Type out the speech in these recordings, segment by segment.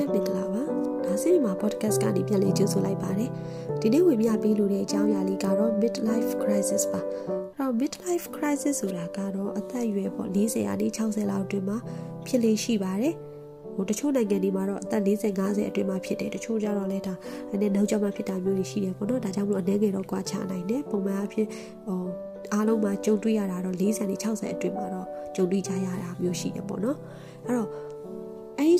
ပဲမင်္ဂလာပါဒါစီမှာ podcast ကနေပြန်လည်ကြိုဆိုလိုက်ပါတယ်ဒီနေ့ဝင်ပြပေးလို့တဲ့အကြောင်းအရာလေးကတော့ midlife crisis ပါအဲ့တော့ midlife crisis ဆိုတာကတော့အသက်အရွယ်ပေါ့40ရာနေ60လောက်အတွင်းမှာဖြစ်လေရှိပါတယ်ဟိုတချို့နိုင်ငံတွေမှာတော့အသက်40 50အတွင်းမှာဖြစ်တယ်တချို့ကျတော့လည်းဒါအနေနဲ့နောက်ကျမှဖြစ်တာမျိုးတွေရှိတယ်ပေါ့နော်ဒါကြောင့်မလို့အနေငယ်တော့ကွာခြားနိုင်တယ်ပုံမှန်အဖြစ်ဟိုအားလုံးမှာကြုံတွေ့ရတာတော့40နဲ့60အတွင်းမှာတော့ကြုံတွေ့ကြရတာမျိုးရှိတယ်ပေါ့နော်အဲ့တော့အဲ့ဒီ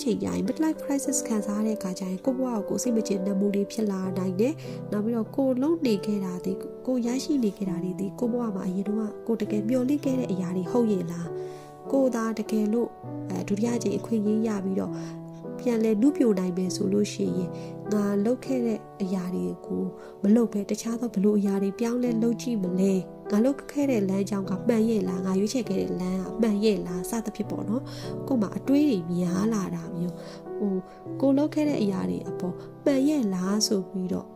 ချိန်ကျရင် midlife crisis ခံစားရတဲ့အခါကျရင်ကိုယ့်ဘဝကိုစိတ်မချနှမှုတွေဖြစ်လာနိုင်တယ်။နောက်ပြီးတော့ကိုလုံးနေခဲ့တာဒီကိုရရှိနေခဲ့တာတွေဒီကိုယ့်ဘဝမှာအရင်တော့ကိုတကယ်မျှော်လင့်ခဲ့တဲ့အရာတွေဟုတ်ရဲ့လား။ကိုသာတကယ်လို့အဲဒုတိယကြိမ်အခွင့်အရေးရပြီးတော့ ပြန်လဲနုပြိုနိုင်မယ်ဆိုလို့ရှိရင်ငါလုပ်ခဲ့တဲ့အရာတွေကိုမလုပ်ဘဲတခြားသောဘလို့အရာတွေပြောင်းလဲလုပ်ကြည့်မလဲငါလုပ်ခဲ့တဲ့လမ်းကြောင်းကမှန်ရဲ့လားငါရွေးချယ်ခဲ့တဲ့လမ်းကမှန်ရဲ့လားစသဖြင့်ပေါ့နော်ကို့မှာအတွေးတွေများလာတာမျိုးဟိုကိုလုပ်ခဲ့တဲ့အရာတွေအပေါ်မှန်ရဲ့လားဆိုပြီးတော့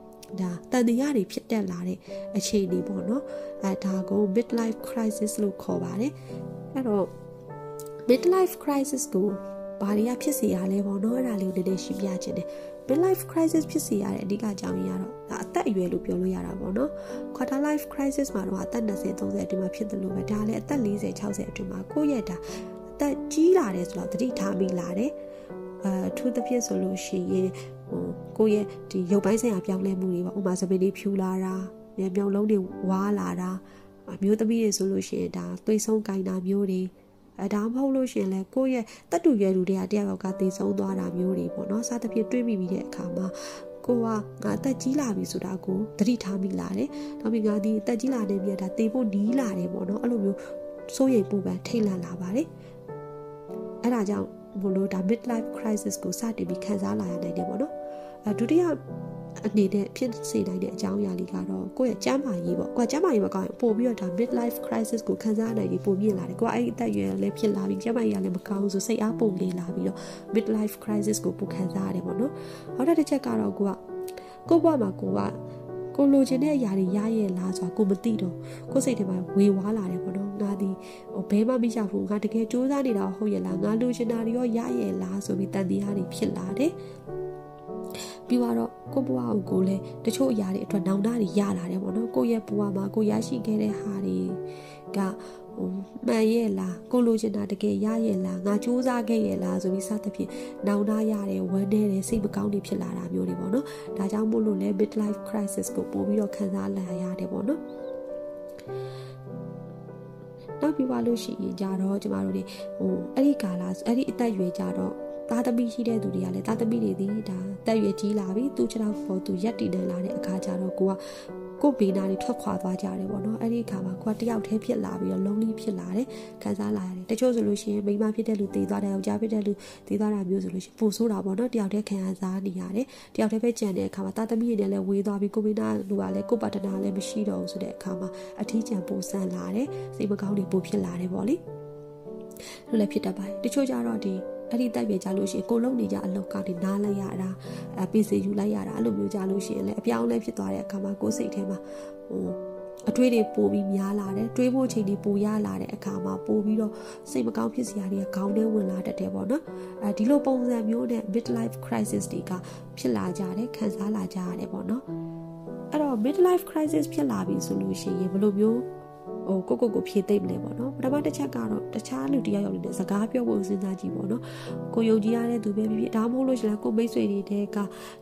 ဒါတန်တရားတွေဖြစ်တက်လာတဲ့အခြေအနေပေါ့နော်အဲဒါကို midlife crisis လို့ခေါ်ပါတယ်အဲ့တော့ midlife crisis ကို ဘာတွေကဖြစ်စေရလဲပေါ့နော်အဲ့ဒါလေးကိုနည်းနည်းရှင်းပြခြင်းတယ် midlife crisis ဖြစ်စေရတဲ့အဓိကအကြောင်းရင်းကတော့ဒါအသက်အရွယ်လို့ပြောလို့ရတာပေါ့နော် quarter life crisis မှာတော့အသက်20 30အတွင်းမှာဖြစ်တယ်လို့ပဲဒါလည်းအသက်40 60အတွင်းမှာကိုယ့်ရဲ့ဒါအသက်ကြီးလာတယ်ဆိုတော့တတိထားမိလာတယ်အဲထူးသဖြင့်ဆိုလို့ရှိရင်ဟိုကိုယ့်ရဲ့ဒီရုပ်ပိုင်းဆိုင်ရာပြောင်းလဲမှုတွေပေါ့ဥပမာစပင်းတွေဖြူလာတာမြေမြောင်လုံးတွေဝါလာတာအမျိုးသမီးတွေဆိုလို့ရှိရင်ဒါသွေးဆုံးကင်တာမျိုးတွေ အဲဒါမဟုတ်လို့ရှင်လဲကိုယ့်ရဲ့တတူရွယ်လူတွေကတယောက်ကတည်ဆုံးသွားတာမျိုးတွေပေါ့နော်စသဖြင့်တွေးမိပြီးတဲ့အခါမှာကိုကငါအသက်ကြီးလာပြီဆိုတာကိုသတိထားမိလာတယ်။နောက်ပြီးငါဒီအသက်ကြီးလာနေပြီဒါတေဖို့နီးလာတယ်ပေါ့နော်အဲ့လိုမျိုးစိုးရိမ်ပူပန်ထိတ်လန့်လာပါတယ်။အဲ့ဒါကြောင့်ဘလို့ဒါ midlife crisis ကိုစတင်ပြီးခံစားလာရနိုင်တယ်ပေါ့နော်။အဲဒုတိယ အနေနဲ့ဖြစ်စေနိုင်တဲ့အကြောင်းအရာလေးကတော့ကိုယ့်ရဲ့ကျန်းမာရေးပေါ့ကိုယ်ကျန်းမာရေးမကောင်းရင်ပို့ပြီးတော့ဒါ midlife crisis ကိုခံစားနိုင်ပြီးပိုမြင့်လာတယ်ကိုယ်အဲ့ဒီအသက်အရွယ်လည်းဖြစ်လာပြီးကျန်းမာရေးလည်းမကောင်းဆိုစိတ်အားပုံနေလာပြီးတော့ midlife crisis ကိုပိုခံစားရတယ်ပေါ့နော်နောက်တစ်ချက်ကတော့ကိုကကိုယ့်ဘဝမှာကိုကကိုလိုချင်တဲ့အရာတွေရရဲ့လားဆိုတာကိုမသိတော့ကိုစိတ်ထဲမှာဝေဝါးလာတယ်ပေါ့နော်ငါဒီဟိုဘဲမမရဘူးငါတကယ်စူးစမ်းနေတာဟုတ်ရဲ့လားငါလိုချင်တာတွေရောရရဲ့လားဆိုပြီးတန်တရားတွေဖြစ်လာတယ် ပြီးတော့ကိုဘွားကိုလည်းတချို့အရာတွေအတွက်နောင်တတွေရလာတယ်ပေါ့နော်ကိုရဲ့ဘွားမှာကိုရရှိခဲ့တဲ့ဟာတွေကဟိုမှန်ရဲ့လားကိုလိုချင်တာတကယ်ရရဲ့လားငါစူးစမ်းခဲ့ရဲ့လားဆိုပြီးစသဖြင့်နောင်တရတယ်ဝမ်းနေတယ်စိတ်မကောင်းတွေဖြစ်လာတာမျိုးတွေပေါ့နော်ဒါကြောင့်မို့လို့လဲ midlife crisis ကိုပို့ပြီးတော့ခံစားလာရတယ်ပေါ့နော်နောက်ပြီးပါလို့ရှိရင်ကြတော့ကျမတို့တွေဟိုအဲ့ဒီကာလအဲ့ဒီအသက်အရွယ်ကြတော့ သားသမီးရှိတဲ့သူတွေကလည်းသားသမီးတွေဒီဒါတက်ရွယ်ကြီးလာပြီသူခြေထောက်ပေါ်သူရက်တည်နေလာတဲ့အခါကျတော့ကိုကကိုဘေးနာတွေထွက်ခွာသွားကြတယ်ပေါ့နော်အဲ့ဒီအခါမှာကိုကတယောက်တည်းဖြစ်လာပြီးတော့လုံးလေးဖြစ်လာတယ်ခံစားလာရတယ်တချို့ဆိုလို့ရှိရင်မိန်းမဖြစ်တဲ့လူတည်သွားတယ်ယောက်ျားဖြစ်တဲ့လူတည်သွားတာမျိုးဆိုလို့ရှိရင်ပိုဆိုးတာပေါ့နော်တယောက်တည်းခံစားနေရတယ်တယောက်တည်းပဲကြံတဲ့အခါမှာသားသမီးတွေလည်းဝေးသွားပြီးကိုဘေးနာလူကလည်းကိုပါတနာလည်းမရှိတော့ဘူးဆိုတဲ့အခါမှာအထီးကျန်ပိုဆန်လာတယ်စိတ်မကောင်းတွေပိုဖြစ်လာတယ်ပေါ့လေလို့လည်းဖြစ်တတ်ပါတယ်တချို့ကြတော့ဒီ အဲ့ဒီတိုက်ပြကြလို့ရှိရင်ကိုလုံးနေကြအလောက်ကနေနားလိုက်ရတာအပီစီယူလိုက်ရတာအဲ့လိုမျိုးကြလို့ရှိရင်လည်းအပြောင်းလဲဖြစ်သွားတဲ့အခါမှာကိုယ်စိတ်ထဲမှာဟိုအတွေးတွေပိုပြီးများလာတယ်တွေးဖို့ချိန်တွေပိုရလာတဲ့အခါမှာပိုပြီးတော့စိတ်မကောင်းဖြစ်စရာတွေကခေါင်းထဲဝင်လာတတ်တယ်ပေါ့နော်အဲဒီလိုပုံစံမျိုးနဲ့ midlife crisis တွေကဖြစ်လာကြတယ်ခံစားလာကြရတယ်ပေါ့နော်အဲ့တော့ midlife crisis ဖြစ်လာပြီဆိုလို့ရှိရင်ဘယ်လိုမျိုး ဟိုကိုကိုကိုဖြေသိမ့်မလဲပေါ့နော်ပထမတစ်ချက်ကတော့တခြားလူတယောက်ယောက်နေတဲ့စကားပြောဖို့စဉ်းစားကြည့်ပေါ့နော်ကိုယုံကြည်ရတဲ့သူပဲဖြစ်ဖြစ်ဒါမှမဟုတ်လို့ရှိရင်ကိုမိတ်ဆွေတွေတဲက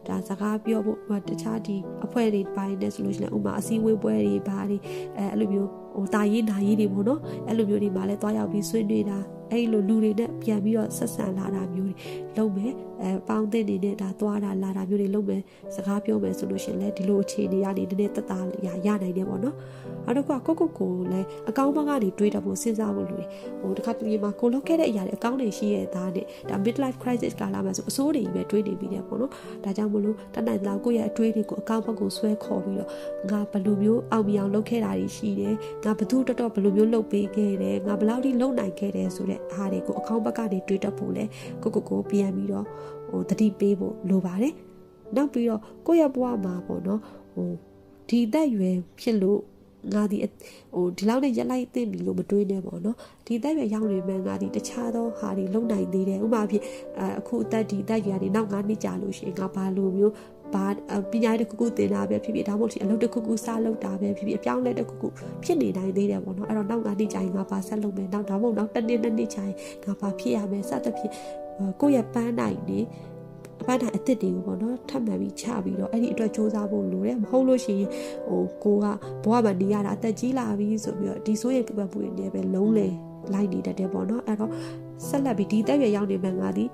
ဒါစကားပြောဖို့တခြားဒီအဖွဲ့တွေပိုင်းနဲ့ဆိုလို့ရှိရင်ဥမာအစည်းအဝေးပွဲတွေဘာတွေအဲအဲ့လိုမျိုး ဟိုတာရေးနာရေးတွေပေါ့နော်အဲ့လိုမျိုးတွေမှလည်းတွားရောက်ပြီးဆွေးနွေးတာအဲ့လိုလူတွေနဲ့ပြန်ပြီးတော့ဆက်ဆံလာတာမျိုးတွေလုပ်မယ်အဲပေါင်းတဲ့နေနဲ့ဒါသွားတာလာတာမျိုးတွေလုပ်မယ်စကားပြောမယ်ဆိုလို့ရှိရင်လည်းဒီလိုအခြေအနေကနေနည်းနည်းတက်တာရရနိုင်တယ်ပေါ့နော်အဲ့တော့ကိုကိုကိုလည်းအကောင်းဘက်ကနေတွေးတော့ဖို့စဉ်းစားဖို့လိုတယ်ဟိုတခါတလေမှာကိုလုပ်ခဲ့တဲ့အရာတွေအကောင်းတွေရှိရဲ့သားနဲ့ဒါ midlife crisis ကာလမှာဆိုအစိုးတွေကြီးပဲတွေးနေပြီးတယ်ပေါ့နော်ဒါကြောင့်မလို့တတ်နိုင်လောက်ကိုယ့်ရဲ့အတွေးတွေကိုအကောင်းဘက်ကိုဆွဲခေါ်ပြီးတော့ငါဘယ်လိုမျိုးအောင်မြင်အောင်လုပ်ခဲ့တာတွေရှိတယ်ငါဘသူတော်တော်ဘယ်လိုမျိုးလုပ်ပေးခဲ့တယ်ငါဘယ်လောက်ထိလုပ်နိုင်ခဲ့တယ်ဆိုတဲ့အားတွေကိုအကောင်းဘက်ကနေတွေးတတ်ဖို့လဲကိုကိုကိုပြန်ပြီးတော့ဟိုတတိပေးဖို့လိုပါတယ်နောက်ပြီးတော့ကိုယ့်ရဲ့ဘဝမှာပေါ့နော်ဟိုဒီသက်ရွယ်ဖြစ်လို့ငါဒီဟိုဒီလောက်နဲ့ရက်လိုက်သိပြီလို့မတွေးနဲ့ပေါ့နော်ဒီအသက်ရွယ်ရောက်နေမှငါဒီတခြားသောဟာတွေလုံနိုင်သေးတယ်ဥပမာဖြစ်အခုအသက်ဒီအသက်ရွယ်တွေနောက်9နှစ်ကြာလို့ရှိရင်ငါဘာလို့မျိုး ဘာပညာတစ်ခုခုသင်တာပဲဖြစ်ဖြစ်ဒါမှမဟုတ်အလုပ်တစ်ခုခုစလုပ်တာပဲဖြစ်ဖြစ်အပြောင်းလဲတစ်ခုခုဖြစ်နေနိုင်သေးတယ်ပေါ့နော်အဲ့တော့နောက်9နှစ်ကြာရင်ငါဘာဆက်လုပ်မယ်နောက်ဒါမှမဟုတ်နောက်တစ်နှစ်နှစ်နှစ်ကြာရင်ငါဘာဖြစ်ရမယ်စသဖြင့်ကိုယ့်ရဲ့ပန်းနိုင်နေအပန်းတိုင်းအစ်စ်တွေကိုပေါ့နော်ထပ်မှန်ပြီးချပြီးတော့အဲ့ဒီအတွက်စူးစမ်းဖို့လိုတယ်မဟုတ်လို့ရှိရင်ဟိုကိုကဘဝမှာနေရတာအသက်ကြီးလာပြီဆိုပြီးတော့ဒီဆိုးရဲ့ပြပတ်မှုတွေနဲ့ပဲလုံးလေလိုက်နေတတ်တယ်ပေါ့နော်အဲ့တော့ဆက်လက်ပြီးဒီတက်ရွယ်ရောက်နေမှငါဒီ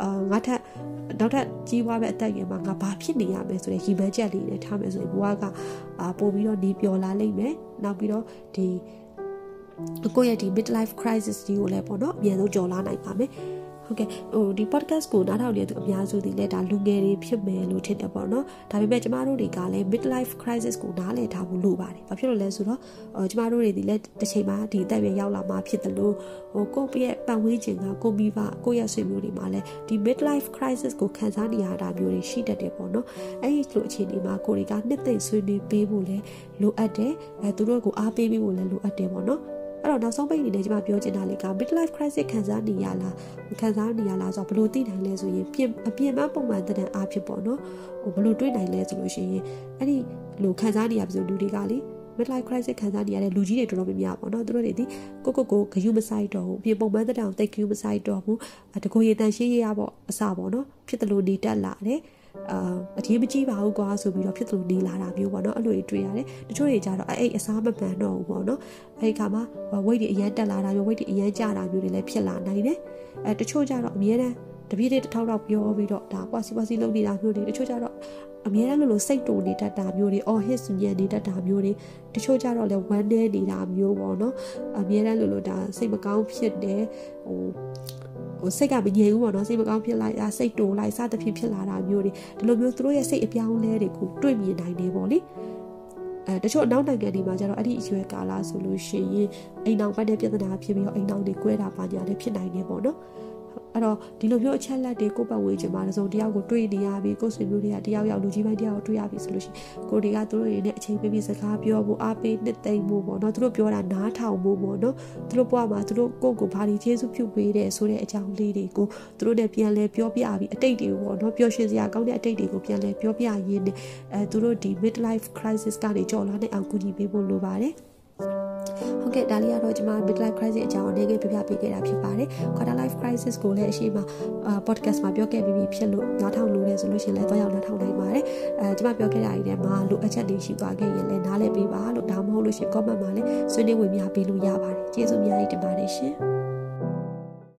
အာငါထက်နောက်ထပ်ကြီးပွားမဲ့အသက်အရွယ်မှာငါဘာဖြစ်နေရမလဲဆိုတဲ့ရည်မှန်းချက်လေးနဲ့ထားမယ်ဆိုရင်ဘဝကအာပို့ပြီးတော့နေပျော်လာလိမ့်မယ်နောက်ပြီးတော့ဒီကိုယ့်ရဲ့ဒီ midlife crisis ကြီးကိုလည်းပေါ့နော်အမြန်ဆုံးကျော်လာနိုင်ပါမယ် ဟုတ်ကဲ့ဟိုဒီ podcast ကိုနားထောင်နေတဲ့သူအများစုဒီလက်ဒါလူငယ်တွေဖြစ်မယ်လို့ထင်တယ်ပေါ့နော်ဒါပေမဲ့ကျမတို့တွေကလည်း midlife crisis ကိုနားလည်ထားဖို့လိုပါတယ်ဘာဖြစ်လို့လဲဆိုတော့ကျမတို့တွေဒီလက်တစ်ချိန်မှာဒီအသက်ရွယ်ရောက်လာမှဖြစ်တယ်လို့ဟိုကိုယ့်ရဲ့ပတ်ဝန်းကျင်ကကိုမိဘကိုယ့်ရဲ့ဆွေမျိုးတွေမှာလည်းဒီ midlife crisis ကိုခံစားနေရတာမျိုးတွေရှိတတ်တယ်ပေါ့နော်အဲ့ဒီလိုအခြေအနေမှာကိုတွေကနှစ်သိမ့်ဆွေးနွေးပေးဖို့လည်းလိုအပ်တယ်အဲသူတို့ကိုအားပေးပေးဖို့လည်းလိုအပ်တယ်ပေါ့နော် အဲ့တော့နောက်ဆုံးပိတ်အနေနဲ့ကျွန်မပြောချင်တာလေးက midlife crisis ခံစားနေရလားခံစားနေရလားဆိုတော့ဘလို့သိနိုင်လဲဆိုရင်ပြင်အပြင်မပုံမှန်တဲ့အားဖြစ်ပေါ့နော်ဟိုဘလို့တွေးနိုင်လဲဆိုလို့ရှိရင်အဲ့ဒီလိုခံစားနေရပြီဆိုလူတွေကလေ midlife crisis ခံစားနေရတဲ့လူကြီးတွေတော်တော်များများပေါ့နော်သူတို့တွေဒီကိုကိုကိုဂယုမဆိုင်တော့ဘူးပြင်ပုံမှန်တဲ့တောင်တိတ်ဂယုမဆိုင်တော့ဘူးတကိုရေတန်ရှင်းရရပေါ့အစပေါ့နော်ဖြစ်တယ်လို့နေတက်လာတယ် အာအထီးမကြီးပါဘူးကွာဆိုပြီးတော့ဖြစ်သလိုနေလာတာမျိုးပေါ့နော်အဲ့လိုတွေတွေ့ရတယ်တချို့တွေကြတော့အဲ့အစားမပန်တော့ဘူးပေါ့နော်အဲ့ဒီခါမှာ weight တွေအရန်တက်လာတာမျိုး weight တွေအရန်ကျတာမျိုးတွေလည်းဖြစ်လာနိုင်တယ်အဲတချို့ကြတော့အများနဲ့တပြေးတစ်ထောက်တော့ပြောပြီးတော့ဒါပွားစီပွားစီလုပ်နေတာမျိုးတွေတချို့ကြတော့အများနဲ့လို့လို့စိတ်တူနေတတ်တာမျိုးတွေအော်ဟစ်စညံနေတတ်တာမျိုးတွေတချို့ကြတော့လည်းဝမ်းနေနေတာမျိုးပေါ့နော်အများနဲ့လို့လို့ဒါစိတ်မကောင်းဖြစ်တယ်ဟို ဟိုစိတ်ကမငြိမ်ဘူးပေါ့နော်စိတ်မကောင်းဖြစ်လိုက်အာစိတ်တိုလိုက်စသဖြင့်ဖြစ်လာတာမျိုးတွေဒီလိုမျိုးသူတို့ရဲ့စိတ်အပြောင်းလဲတွေကိုတွေ့မြင်နိုင်တယ်ပေါ့လေအဲတချို့အနောက်နိုင်ငံတွေမှာကျတော့အဲ့ဒီအရွယ်ကာလဆိုလို့ရှိရင်အိမ်အောင်ပတ်တဲ့ပြဿနာဖြစ်ပြီးတော့အိမ်အောင်တွေ꿰တာပါညာလည်းဖြစ်နိုင်တယ်ပေါ့နော် အဲ့တော့ဒီလိုမျိုးအချက်လက်တွေကိုပတ်ဝေးချင်မှာတစုံတယောက်ကိုတွေ့နေရပြီကိုယ်ဆွေမျိုးတွေကတယောက်ယောက်လူကြီးပိုင်းတယောက်ကိုတွေ့ရပြီဆိုလို့ရှိရင်ကိုတွေကသူတို့တွေနဲ့အချိန်ပေးပြီးစကားပြောဖို့အားပေးနှစ်သိမ့်ဖို့ပေါ့နော်သူတို့ပြောတာနားထောင်ဖို့ပေါ့နော်သူတို့ဘဝမှာသူတို့ကိုယ့်ကိုဘာတွေကျေးဇူးပြုပေးတယ်ဆိုတဲ့အကြောင်းလေးတွေကိုသူတို့နဲ့ပြန်လဲပြောပြပြီးအတိတ်တွေကိုပေါ့နော်ပျော်ရွှင်စရာကောင်းတဲ့အတိတ်တွေကိုပြန်လဲပြောပြရင်းနဲ့အဲသူတို့ဒီ midlife crisis ကနေကြော်လာတဲ့အောင်ကူညီပေးဖို့လိုပါတယ် ဟုတ်ကဲ့ဒါလေးကတော့ကျွန်မ midlife crisis အကြောင်းအနေနဲ့ပြပြပေးခဲ့တာဖြစ်ပါတယ် quarter life crisis ကိုလည်းအရှိမ podcast မှာပြောခဲ့ပြီးပြီဖြစ်လို့နားထောင်လို့လည်းဆိုလို့ရှိရင်လည်းတော့ရောက်နားထောင်နိုင်ပါတယ်အဲကျွန်မပြောခဲ့တာတွေထဲမှာလိုအပ်ချက်တွေရှိသွားခဲ့ရင်လည်းနားလည်ပေးပါလို့ဒါမှမဟုတ်လို့ရှိရင် comment မှာလည်းဆွေးနွေးဝင်ပြပေးလို့ရပါတယ်ကျေးဇူးအများကြီးတင်ပါတယ်ရှင်